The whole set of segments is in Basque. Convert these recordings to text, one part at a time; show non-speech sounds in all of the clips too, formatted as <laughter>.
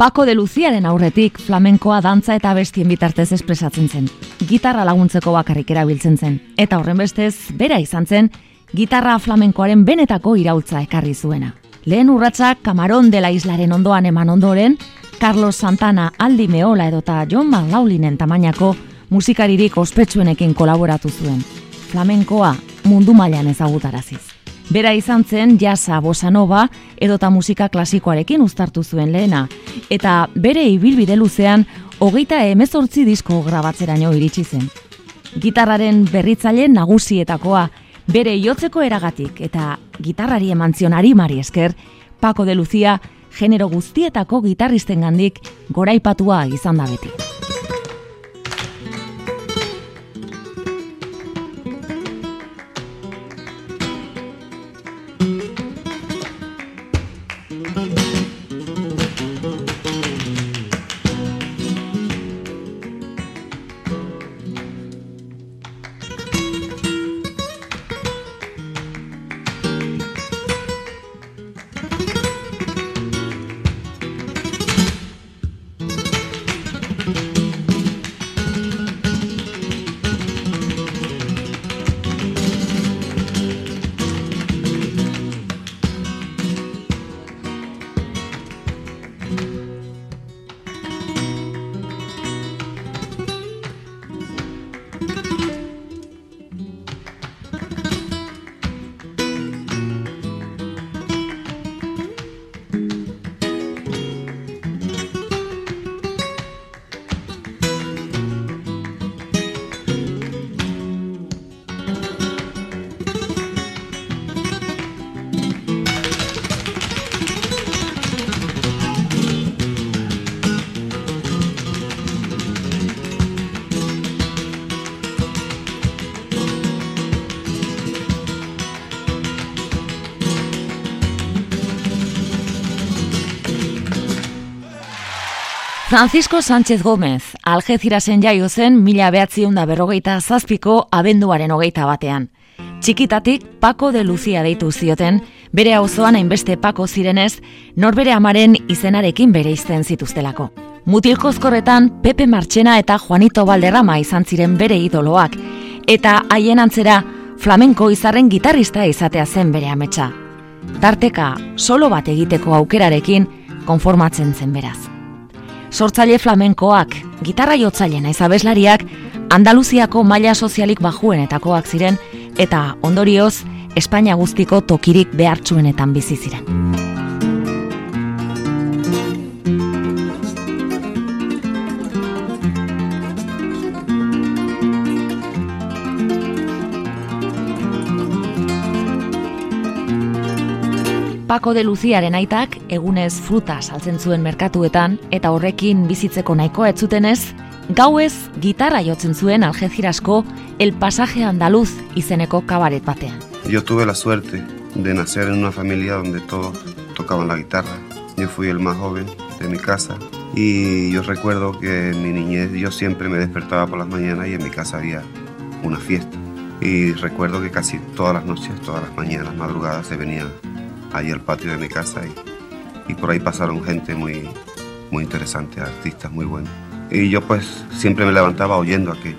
Paco de Luciaren aurretik flamenkoa dantza eta bestien bitartez espresatzen zen. Gitarra laguntzeko bakarrik erabiltzen zen. Eta horren bestez, bera izan zen, gitarra flamenkoaren benetako irautza ekarri zuena. Lehen urratzak Camarón dela la Islaren ondoan eman ondoren, Carlos Santana Aldi Meola edota John Van Laulinen tamainako musikaririk ospetsuenekin kolaboratu zuen. Flamenkoa mundu mailan ezagutaraziz. Bera izan zen jasa bosanova edota musika klasikoarekin uztartu zuen lehena. Eta bere ibilbide luzean, hogeita emezortzi disko grabatzeraino iritsi zen. Gitarraren berritzaile nagusietakoa, bere iotzeko eragatik eta gitarrari emantzion mari esker, Paco de Lucia genero guztietako gitarristen gandik goraipatua izan da beti. Francisco Sánchez Gómez, algezirazen jaio zen mila behatzion da berrogeita zazpiko abenduaren hogeita batean. Txikitatik Paco de Lucia deitu zioten, bere auzoan hainbeste Paco zirenez, norbere amaren izenarekin bere izten zituztelako. Mutilkozkorretan Pepe Martxena eta Juanito Balderrama izan ziren bere idoloak, eta haien antzera flamenko izarren gitarrista izatea zen bere ametsa. Tarteka, solo bat egiteko aukerarekin, konformatzen zen beraz sortzaile flamenkoak, gitarra jotzaile naiz Andaluziako maila sozialik bajuenetakoak ziren, eta ondorioz, Espainia guztiko tokirik behartzuenetan bizi ziren. Paco de Luciaren aitak egunez fruta saltzen zuen merkatuetan eta horrekin bizitzeko nahikoa guitarra gauez gitarra jotzen zuen algezirasko El Pasaje Andaluz y izeneko cabaret batean. Yo tuve la suerte de nacer en una familia donde todos tocaban la guitarra. Yo fui el más joven de mi casa y yo recuerdo que en mi niñez yo siempre me despertaba por las mañanas y en mi casa había una fiesta. Y recuerdo que casi todas las noches, todas las mañanas, madrugadas se venía ahí al patio de mi casa y, por ahí pasaron gente muy, muy interesante, artistas muy buenos. Y yo pues siempre me levantaba oyendo aquello.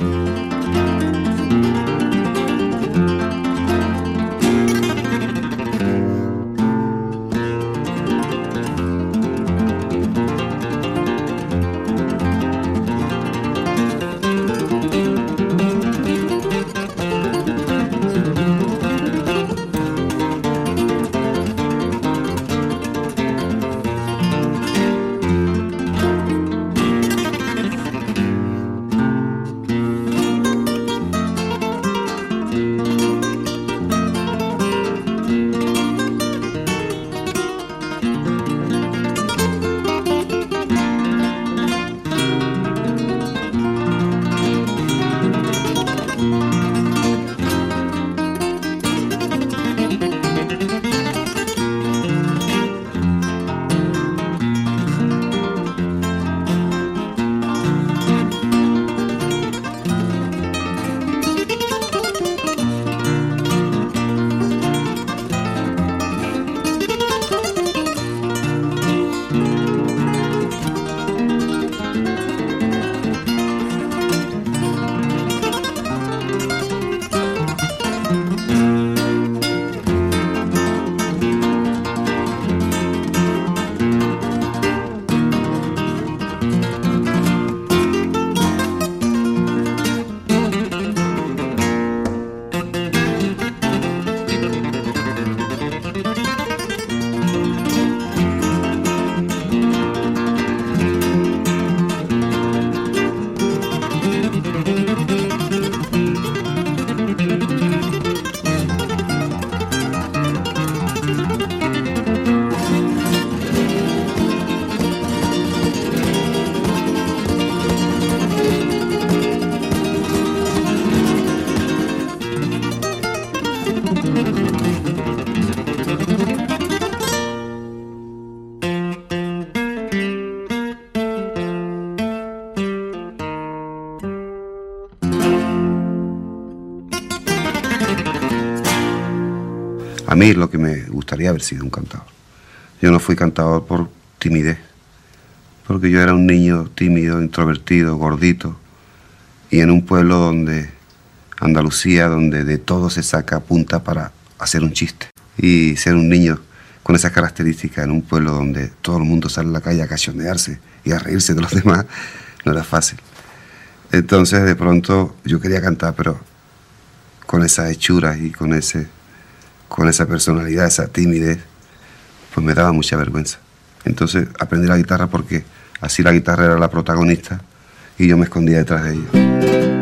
lo que me gustaría haber sido un cantador. Yo no fui cantador por timidez, porque yo era un niño tímido, introvertido, gordito, y en un pueblo donde, Andalucía, donde de todo se saca punta para hacer un chiste. Y ser un niño con esas características en un pueblo donde todo el mundo sale a la calle a cachonearse y a reírse de los <laughs> demás, no era fácil. Entonces de pronto yo quería cantar, pero con esas hechura y con ese con esa personalidad, esa timidez, pues me daba mucha vergüenza. Entonces aprendí la guitarra porque así la guitarra era la protagonista y yo me escondía detrás de ella.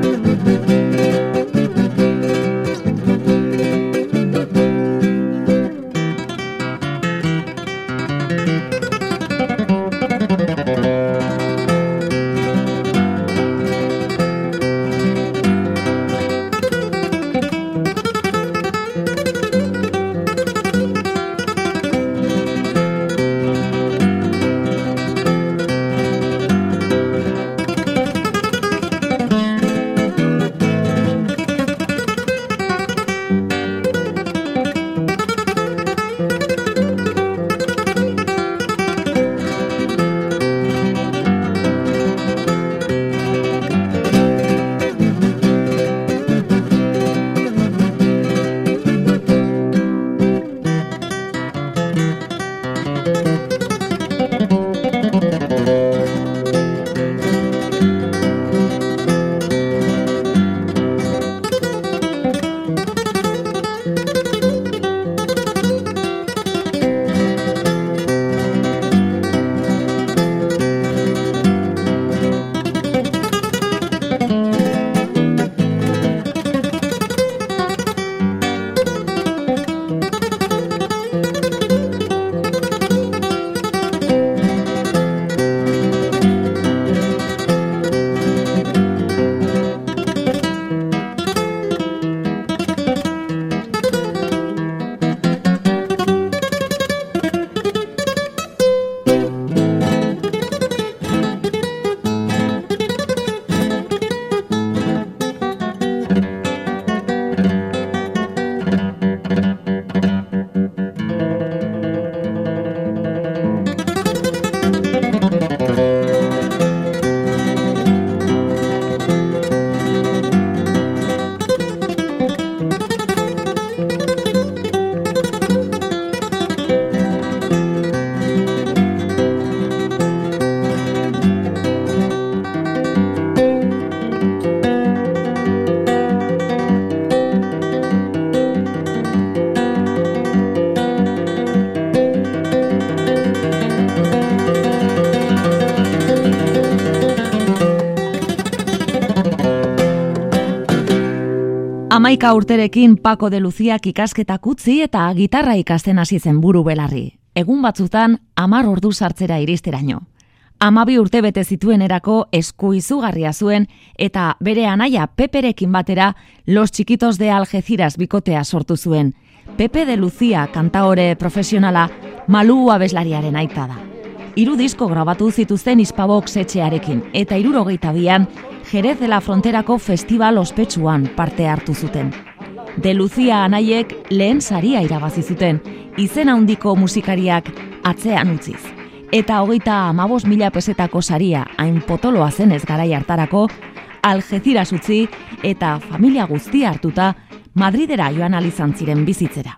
Amaika urterekin Paco de Lucía ikasketa kutzi eta gitarra ikasten hasi zen buru belarri. Egun batzutan, amar ordu sartzera iristeraino. Amabi urte bete zituen erako esku izugarria zuen eta bere anaia peperekin batera los txikitos de algeziras bikotea sortu zuen. Pepe de Lucía kanta hore profesionala malu abeslariaren aita da. Hiru disko grabatu zituzten Hispabox etxearekin eta 62an Jerez de la Fronterako festival ospetsuan parte hartu zuten. De Lucía anaiek lehen saria irabazi zuten, izen handiko musikariak atzean utziz. Eta hogeita amabos mila pesetako saria hain potoloa zenez garai hartarako, Algezira zutzi eta familia guztia hartuta Madridera joan alizan ziren bizitzera.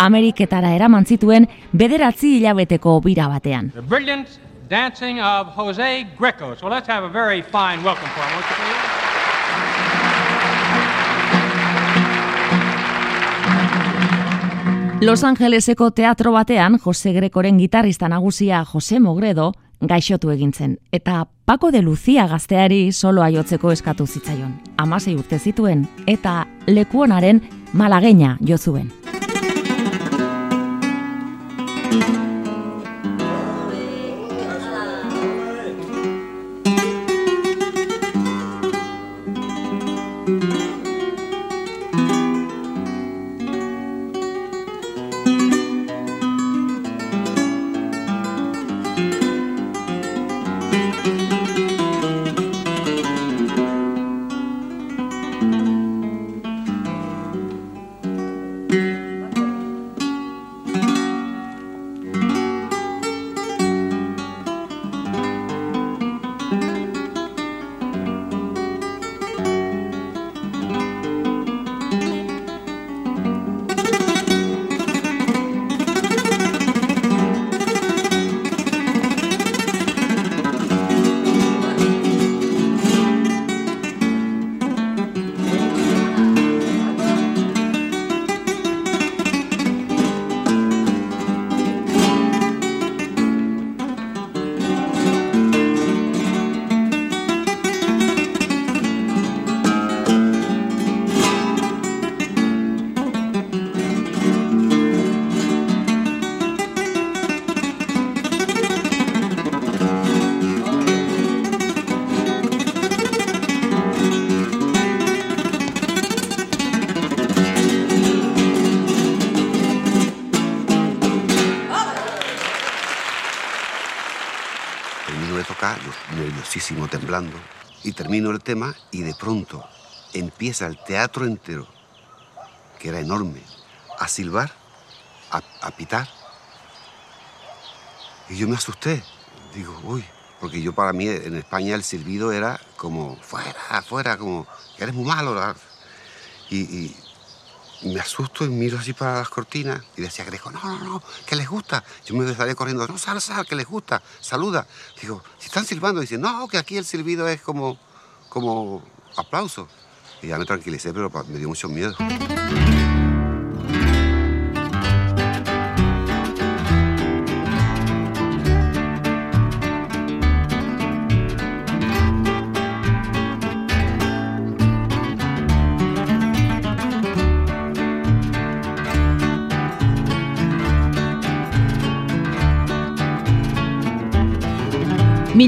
Ameriketara eraman zituen bederatzi hilabeteko bira batean. Los Angeleseko teatro batean Jose Grekoren gitarrista nagusia Jose Mogredo gaixotu egintzen eta Paco de Lucía gazteari solo aiotzeko eskatu zitzaion. 16 urte zituen eta lekuonaren malagena jo zuen. Thank you. muchísimo temblando, y termino el tema y de pronto empieza el teatro entero, que era enorme, a silbar, a, pitar. Y yo me asusté, digo, uy, porque yo para mí en España el silbido era como, fuera, fuera, como, que eres muy malo. Y, y me asusto y miro así para las cortinas y decía Grejo, no, no, no, que les gusta. Yo me salía corriendo, no, sal, sal, que les gusta, saluda. Digo, si están silbando, dice, no, que aquí el silbido es como, como aplauso. Y ya me tranquilicé, pero me dio mucho miedo.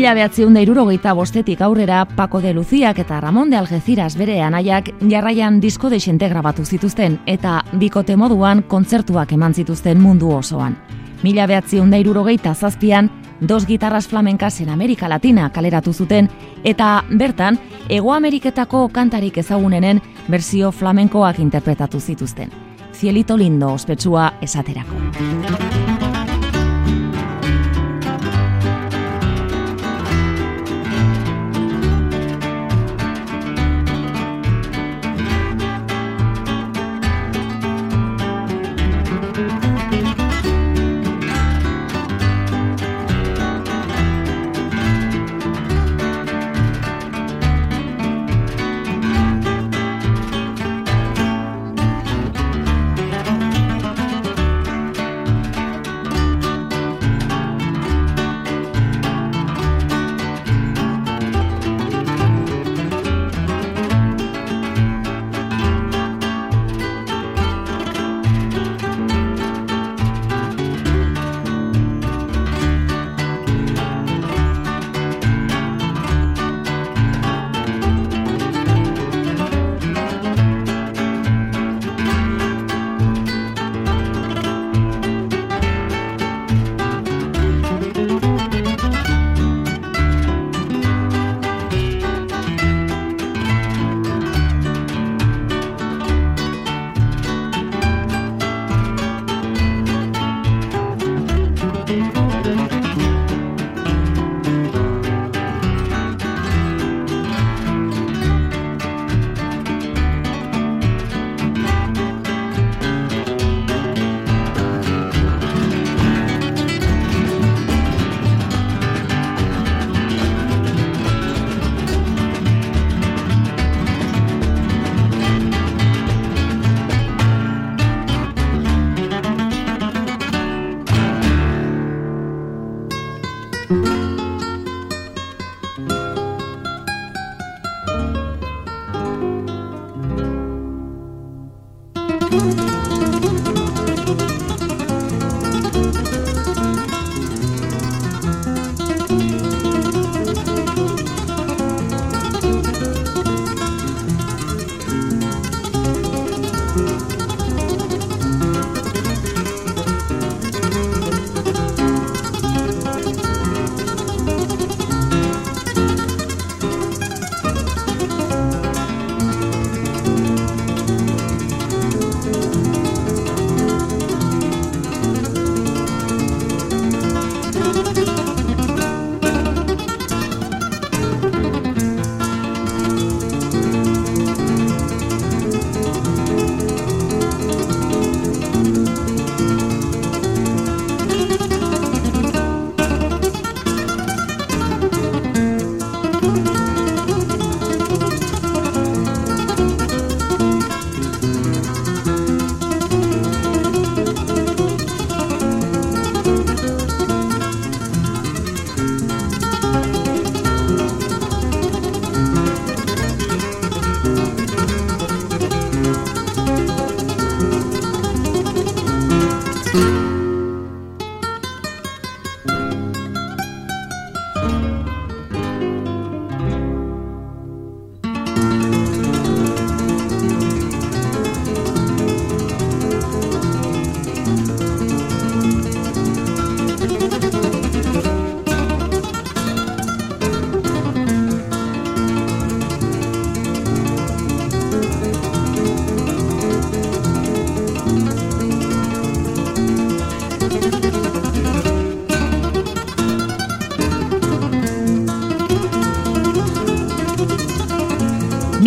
Mila behatziunda irurogeita bostetik aurrera, Paco de Luziak eta Ramon de Algeziras bere anaiak jarraian disko de xente grabatu zituzten eta bikote moduan kontzertuak eman zituzten mundu osoan. Mila behatziunda irurogeita zazpian, dos gitarras flamenkasen Amerika Latina kaleratu zuten eta bertan, Ego Ameriketako kantarik ezagunenen versio flamenkoak interpretatu zituzten. Cielito Zielito lindo ospetsua esaterako.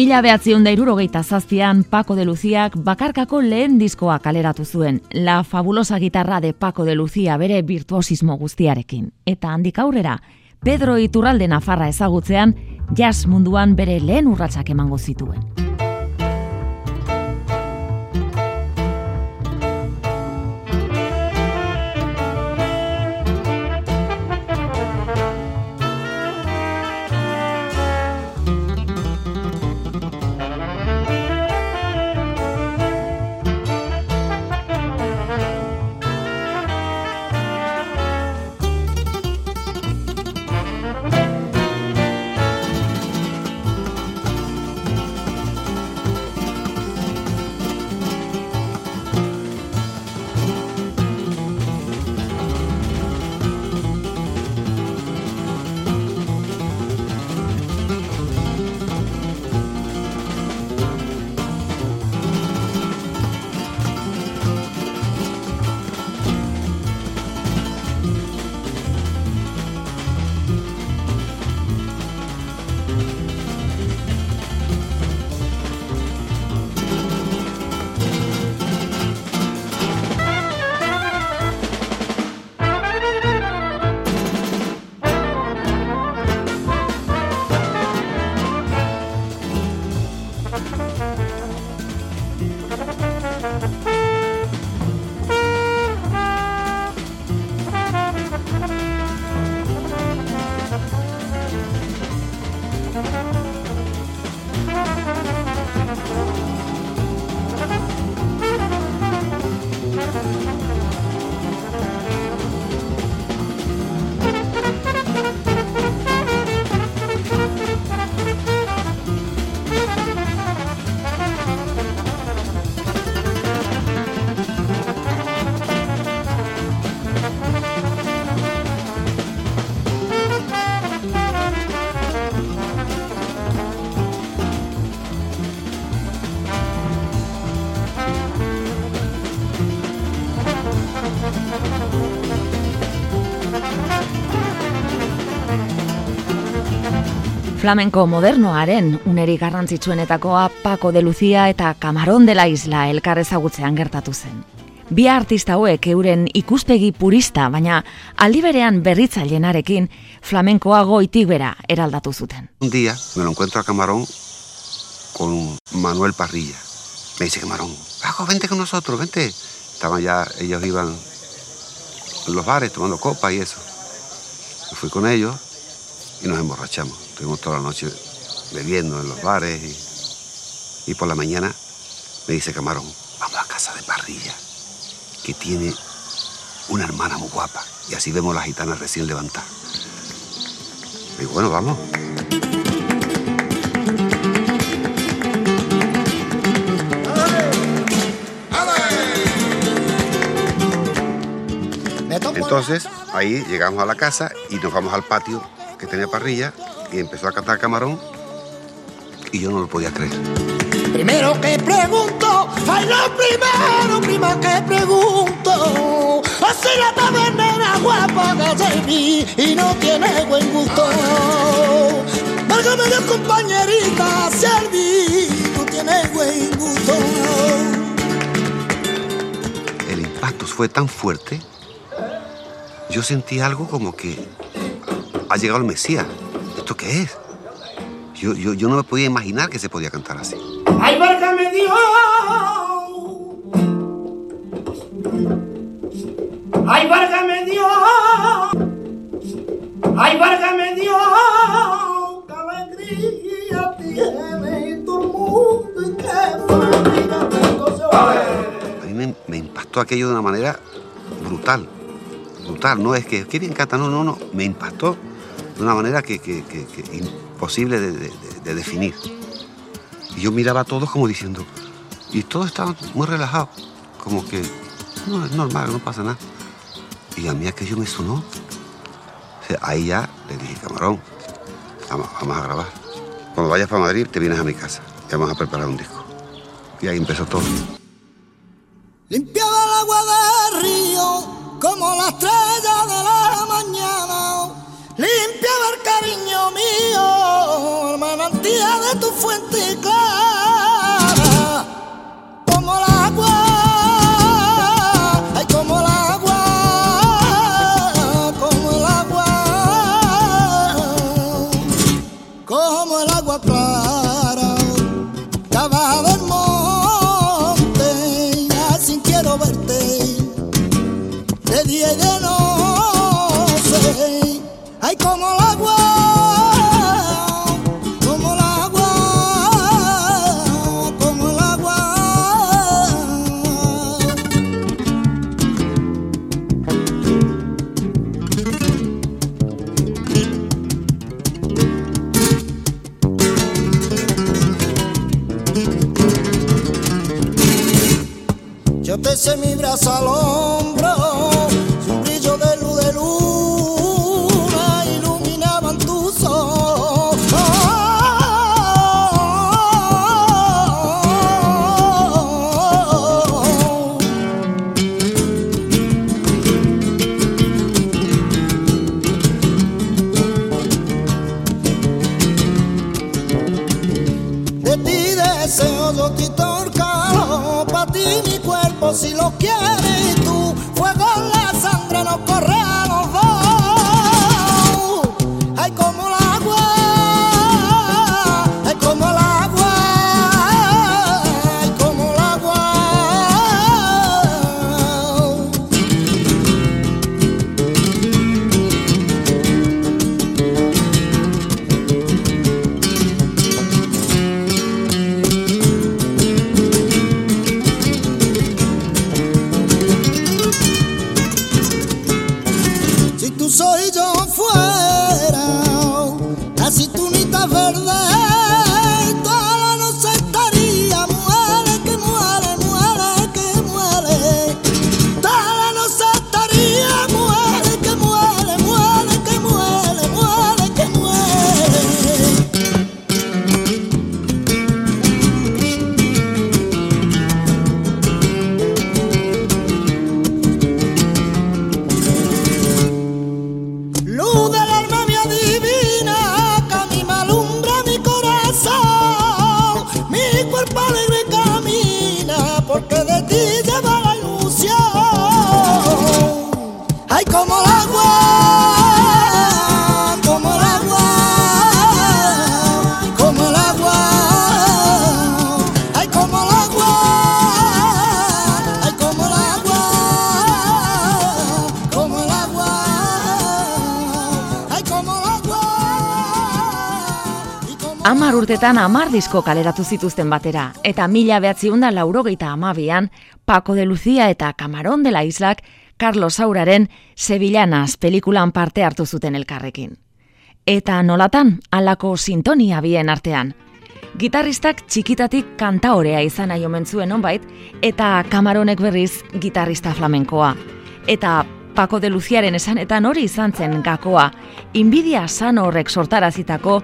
Mila behatzion da irurogeita zaztian Paco de Luziak bakarkako lehen diskoa kaleratu zuen, la fabulosa gitarra de Paco de Lucia bere virtuosismo guztiarekin. Eta handik aurrera, Pedro Iturralde Nafarra ezagutzean, jazz munduan bere lehen urratsak emango zituen. flamenko modernoaren uneri garrantzitsuenetakoa Paco de Lucía eta Camarón de la Isla elkar ezagutzean gertatu zen. Bi artista hauek euren ikuspegi purista, baina aldi berean berritzailenarekin flamenkoa goitik bera eraldatu zuten. Un día me lo encuentro a Camarón con Manuel Parrilla. Me dice Camarón, "Paco, vente con nosotros, vente." Estaban ya ellos iban a los bares tomando copa y eso. Fui con ellos y nos emborrachamos. Estuvimos toda la noche bebiendo en los bares y, por la mañana me dice Camarón, vamos a casa de parrilla, que tiene una hermana muy guapa y así vemos a la gitana recién levantada. Y bueno, vamos. Entonces, ahí llegamos a la casa y nos vamos al patio que tenía parrilla y empezó a cantar camarón y yo no lo podía creer. Primero que pregunto, ay lo primero, prima que pregunto, o si la tabernera guapa de mí y no tiene buen gusto. Válgame de compañerita, Servi, no tiene buen gusto. El impacto fue tan fuerte, yo sentí algo como que ha llegado el Mesías. ¿Esto qué es? Yo, yo, no me podía imaginar que se podía cantar así. ¡Ay, me ¡Ay, me ¡Ay, válgame me A mí me, impactó aquello de una manera brutal. Brutal, no es que, qué bien canta, no, no, no, me impactó de una manera que, imposible de, definir. Y yo miraba a todos como diciendo, y todos estaban muy relajados, como que no es normal, no pasa nada. Y a mí aquello me sonó. O sea, ahí ya le dije, camarón, vamos, a grabar. Cuando vayas para Madrid, te vienes a mi casa y vamos a preparar un disco. Y ahí empezó todo. Limpiaba el agua del río como la estrella de la mañana limpia del cariño mío, manantía de tu fuente clara. En mi brazo al hombro Su brillo de luz de luna iluminaban tus ojos. De ti deseo yo si lo quieres tú. Fuego Amar urtetan amar disko kaleratu zituzten batera, eta mila behatziun laurogeita amabian, Paco de Lucía eta Camarón de la Islak, Carlos Sauraren Sevillanas pelikulan parte hartu zuten elkarrekin. Eta nolatan, alako sintonia bien artean. Gitarristak txikitatik kanta horea izan nahi omen zuen eta kamaronek berriz gitarrista flamenkoa. Eta Paco de Luciaren esanetan hori izan zen gakoa, inbidia sano horrek sortarazitako,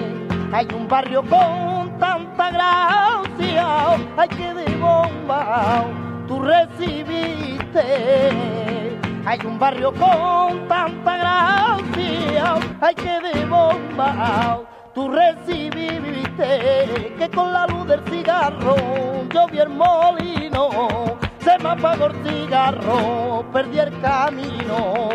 hay un barrio con tanta gracia, hay que de bomba tú recibiste. Hay un barrio con tanta gracia, hay que de bomba tú recibiste, que con la luz del cigarro yo vi el molino se me apagó el cigarro, perdí el camino,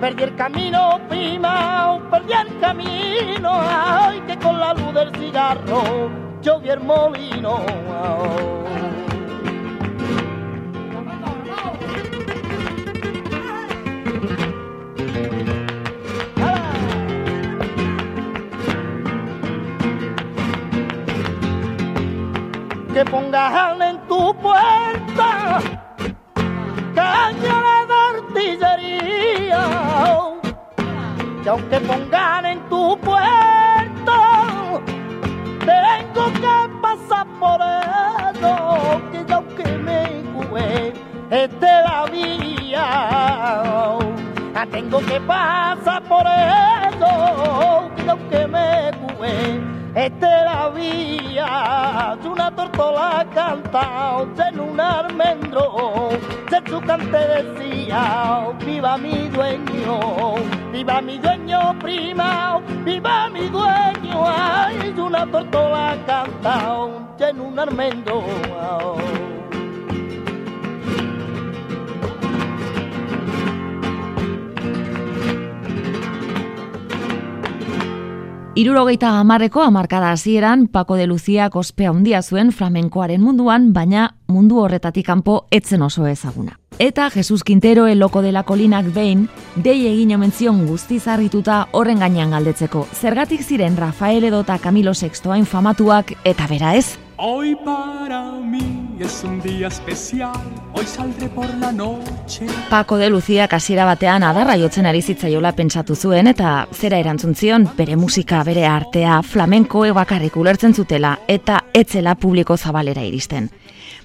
perdí el camino, prima, perdí el camino, ay, que con la luz del cigarro yo vi el molino. Que pongas en tu pueblo cañones de artillería, que aunque pongan en tu puerto, tengo que pasar por eso, que que me esta este la vía, ah, tengo que pasar por eso, que que me esta este la vía, canto la canta en un armendro se su cante decía, oh, viva mi dueño, viva mi dueño prima, viva mi dueño, hay una tortola canta en un almendro. Oh". Irurogeita amarreko amarkada hasieran Paco de Lucia kospea handia zuen flamenkoaren munduan, baina mundu horretatik kanpo etzen oso ezaguna. Eta Jesus Quintero el loco de behin, dei egin omentzion guzti zarrituta horren gainean galdetzeko. Zergatik ziren Rafael edota Camilo VI infamatuak, famatuak eta bera ez? Hoy para mí es un día especial, hoy saldré por la noche. Paco de Lucía kasiera batean adarraiotzen jotzen ari zitzaiola pentsatu zuen eta zera erantzun zion bere musika, bere artea, flamenko bakarrik ulertzen zutela eta etzela publiko zabalera iristen.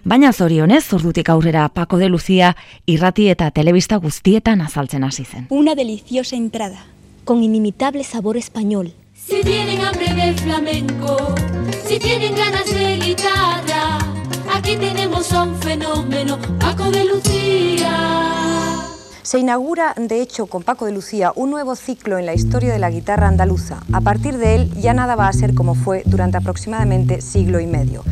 Baina zorionez, zordutik aurrera Paco de Lucía irrati eta telebista guztietan azaltzen hasi zen. Una deliciosa entrada, con inimitable sabor español, Si tienen hambre de flamenco, si tienen ganas de guitarra, aquí tenemos a un fenómeno, Paco de Lucía. Se inaugura, de hecho, con Paco de Lucía un nuevo ciclo en la historia de la guitarra andaluza. A partir de él ya nada va a ser como fue durante aproximadamente siglo y medio.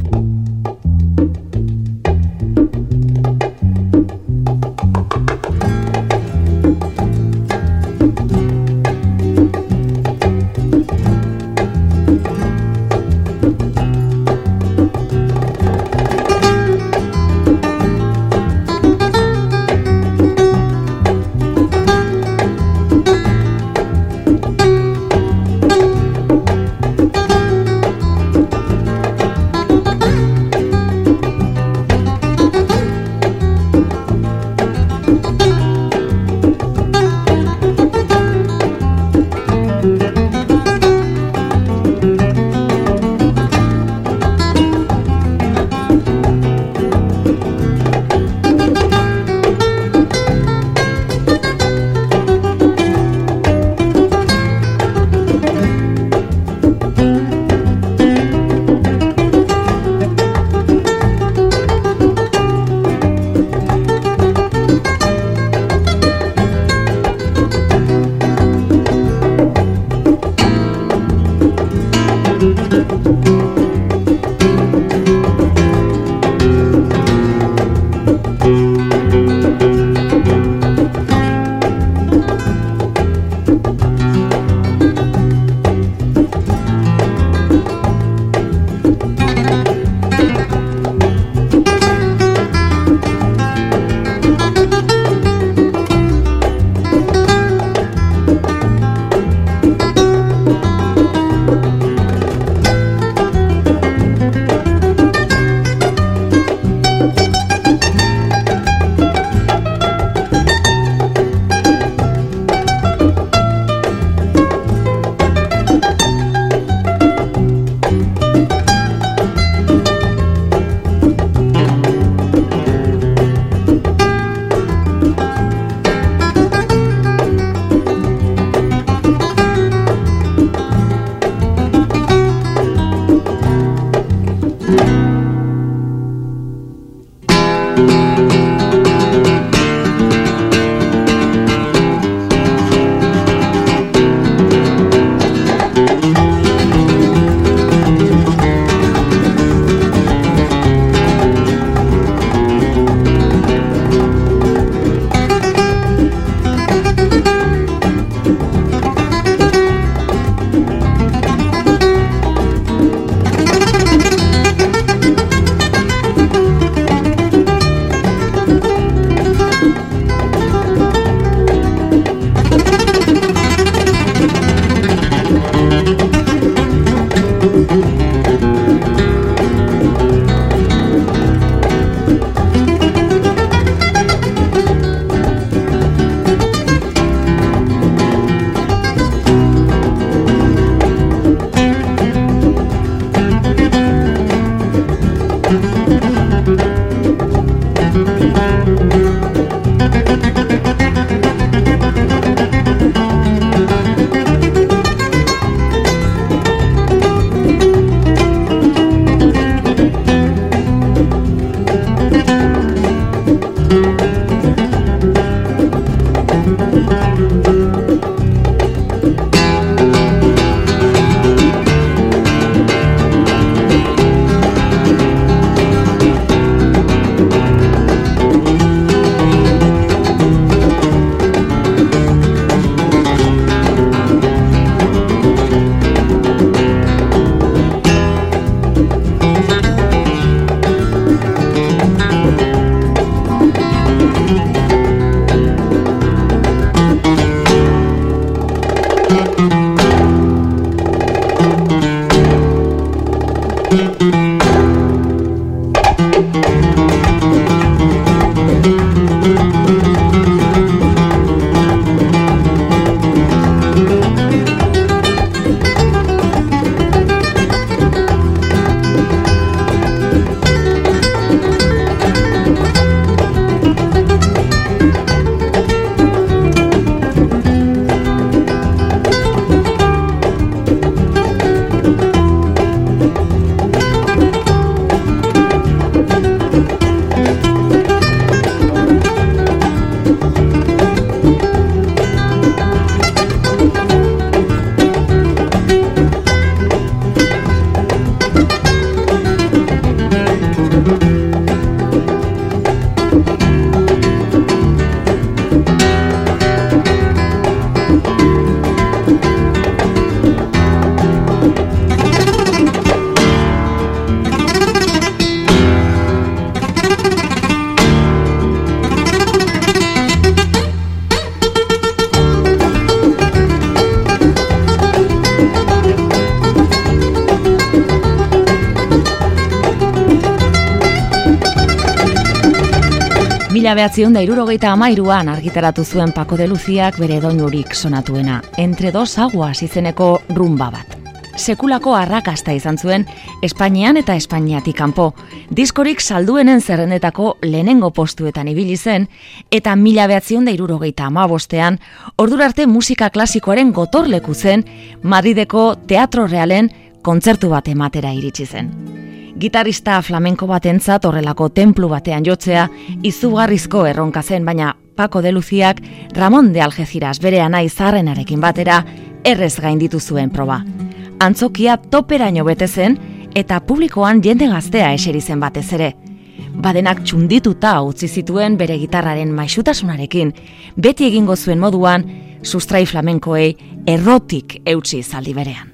mila behatzion da irurogeita amairuan argitaratu zuen Pako de Luziak bere edonurik sonatuena, entre dos aguas izeneko rumba bat. Sekulako arrakasta izan zuen, Espainian eta Espainiatik kanpo, diskorik salduenen zerrendetako lehenengo postuetan ibili zen, eta mila behatzion da irurogeita amabostean, ordura arte musika klasikoaren gotorleku zen, Madrideko Teatro Realen kontzertu bat ematera iritsi Zen gitarista flamenko batentzat horrelako tenplu batean jotzea, izugarrizko erronka zen baina Paco de Luziak Ramon de Algeziras bere anai zarrenarekin batera errez gainditu zuen proba. Antzokia topera bete zen eta publikoan jende gaztea eseri zen batez ere. Badenak txundituta utzi zituen bere gitarraren maixutasunarekin, beti egingo zuen moduan, sustrai flamenkoei errotik eutsi zaldi berean.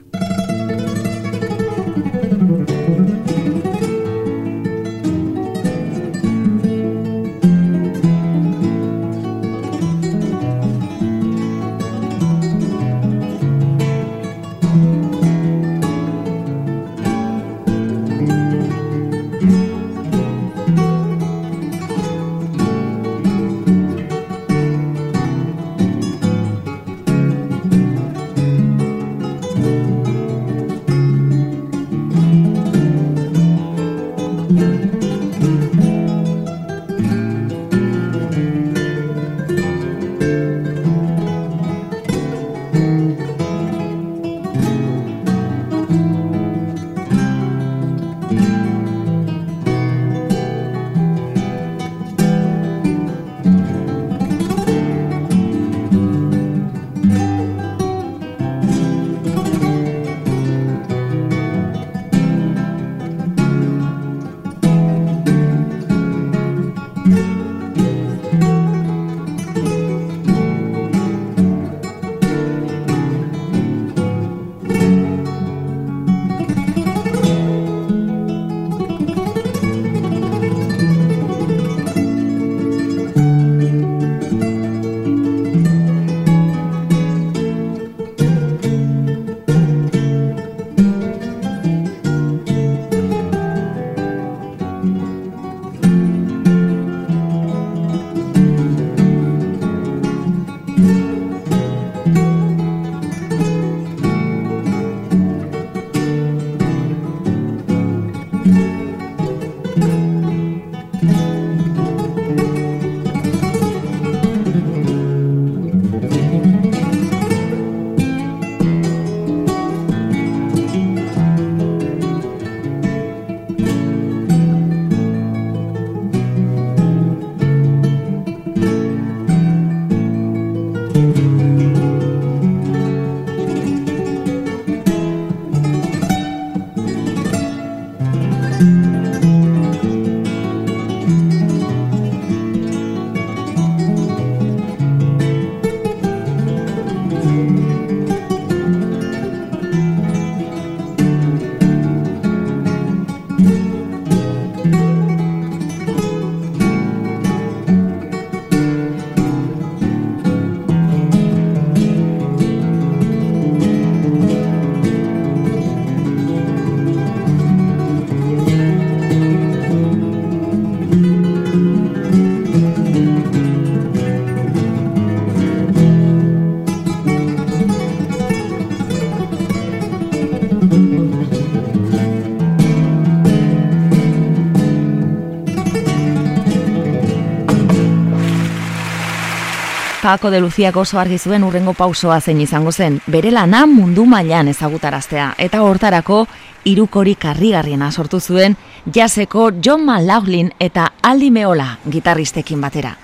Jako de Lucía oso argi zuen urrengo pausoa zein izango zen, bere lana mundu mailan ezagutaraztea, eta hortarako irukori karrigarriena sortu zuen jaseko John McLaughlin eta Aldi Meola gitarristekin batera.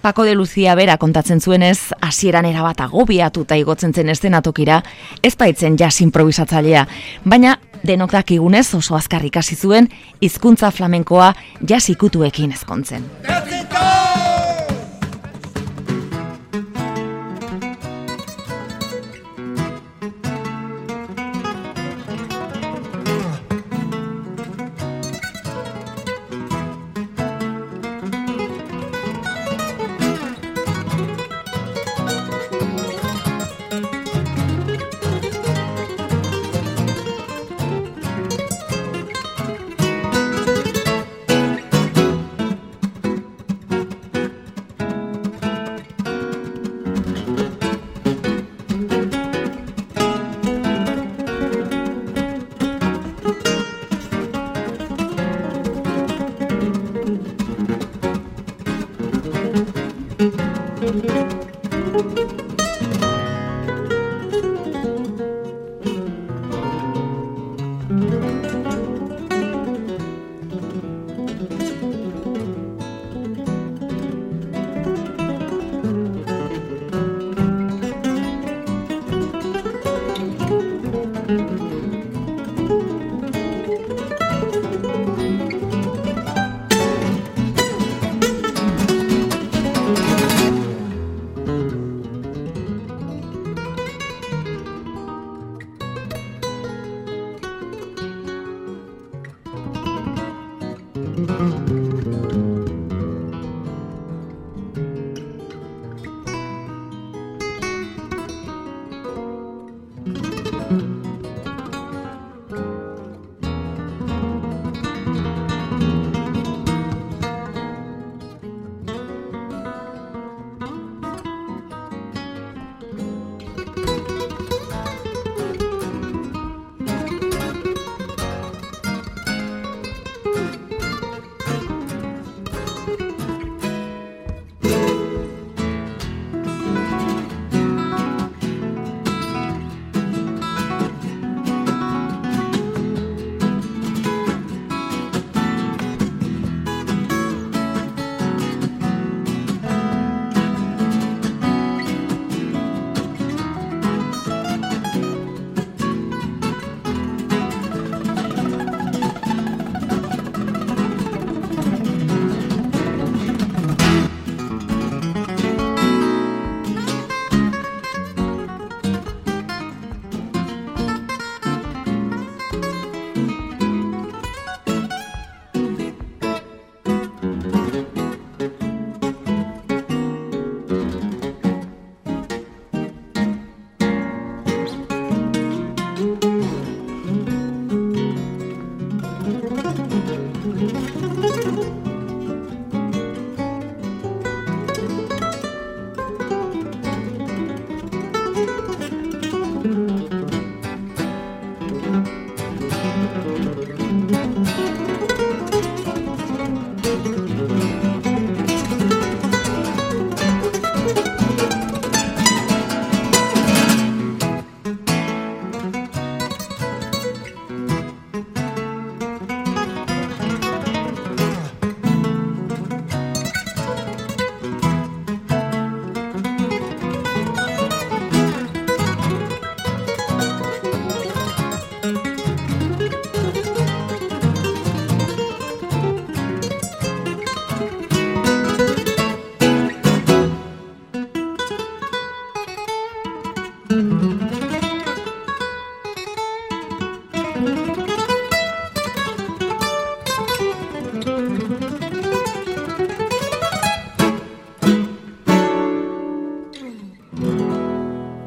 Paco de Lucía bera kontatzen zuenez, hasieran erabata gobiatuta igotzen zen estenatokira, ez baitzen jas improvisatzailea, baina denok dakigunez oso azkar ikasi zuen hizkuntza flamenkoa jas ikutuekin ezkontzen. Müzik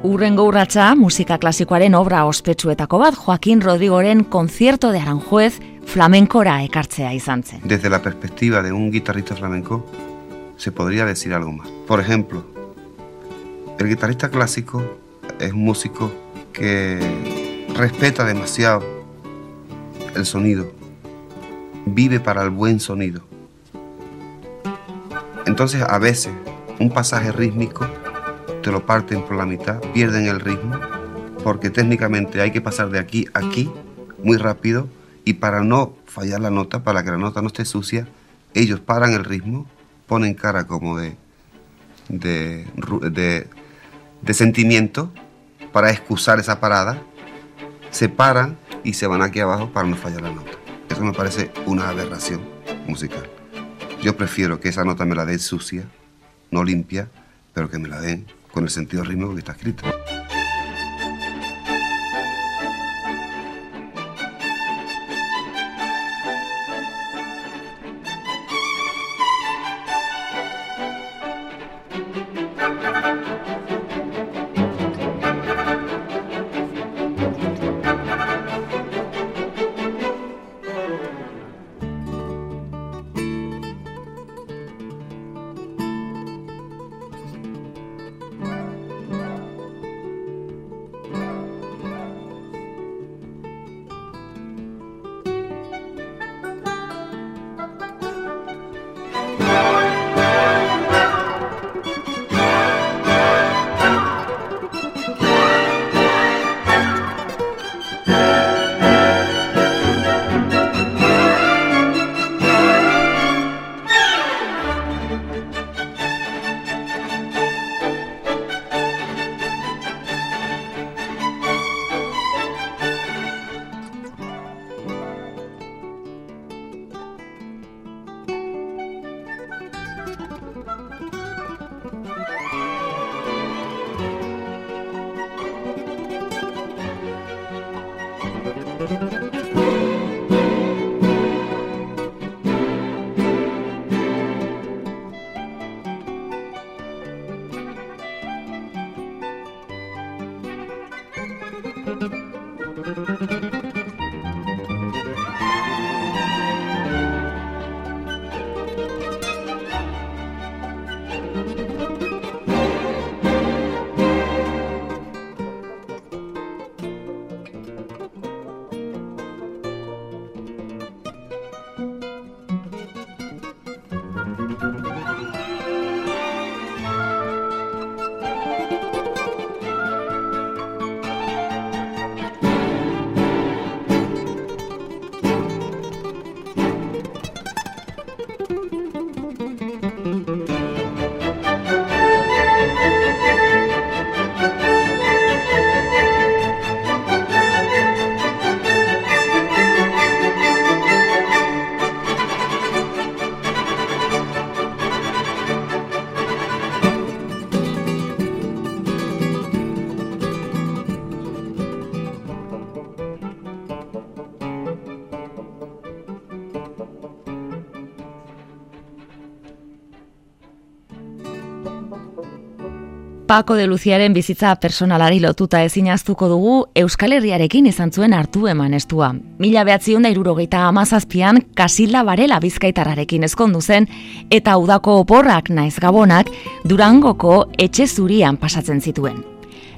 Urrengo música musika klasikoaren obra ospetsuetako bat Joaquín Rodrigoren concierto de Aranjuez flamencora ekartzea y Sánchez. Desde la perspectiva de un guitarrista flamenco se podría decir algo más. Por ejemplo, el guitarrista clásico es un músico que respeta demasiado el sonido, vive para el buen sonido. Entonces a veces un pasaje rítmico te lo parten por la mitad, pierden el ritmo, porque técnicamente hay que pasar de aquí a aquí muy rápido y para no fallar la nota, para que la nota no esté sucia, ellos paran el ritmo, ponen cara como de, de, sentimiento para excusar esa parada, se paran y se van aquí abajo para no fallar la nota. Eso me parece una aberración musical. Yo prefiero que esa nota me la den sucia, no limpia, pero que me la den con el sentido rítmico que está escrito. Pako de Luciaren bizitza personalari lotuta ezin aztuko dugu Euskal Herriarekin izan zuen hartu eman estua. Mila behatziun da irurogeita amazazpian Kasilda Barela bizkaitararekin ezkondu zen eta udako oporrak naiz gabonak Durangoko etxe zurian pasatzen zituen.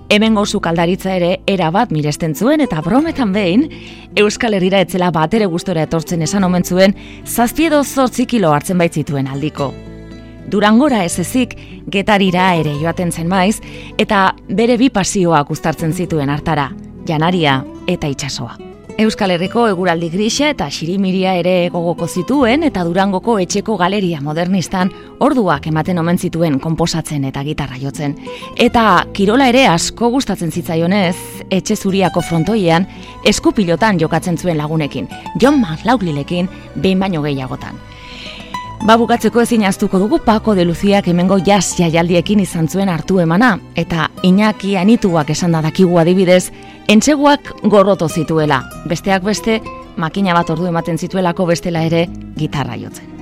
Hemengo gozu kaldaritza ere erabat miresten zuen eta brometan behin Euskal Herriera etzela batere gustora etortzen esan omen zuen zazpiedo zortzikilo hartzen baitzituen aldiko. Durangora ez ezik, getarira ere joaten zen maiz, eta bere bi pasioak uztartzen zituen hartara, janaria eta itsasoa. Euskal Herriko eguraldi grisa eta xirimiria ere gogoko zituen eta Durangoko etxeko galeria modernistan orduak ematen omen zituen konposatzen eta gitarra jotzen. Eta kirola ere asko gustatzen zitzaionez, etxe zuriako frontoian eskupilotan jokatzen zuen lagunekin, John Maglaudlilekin, behin baino gehiagotan. Ba bukatzeko ezin aztuko dugu Pako de Luziak emengo jaz jaialdiekin izan zuen hartu emana, eta inaki anituak esan da dakigu adibidez, entseguak gorroto zituela. Besteak beste, makina bat ordu ematen zituelako bestela ere gitarra jotzen.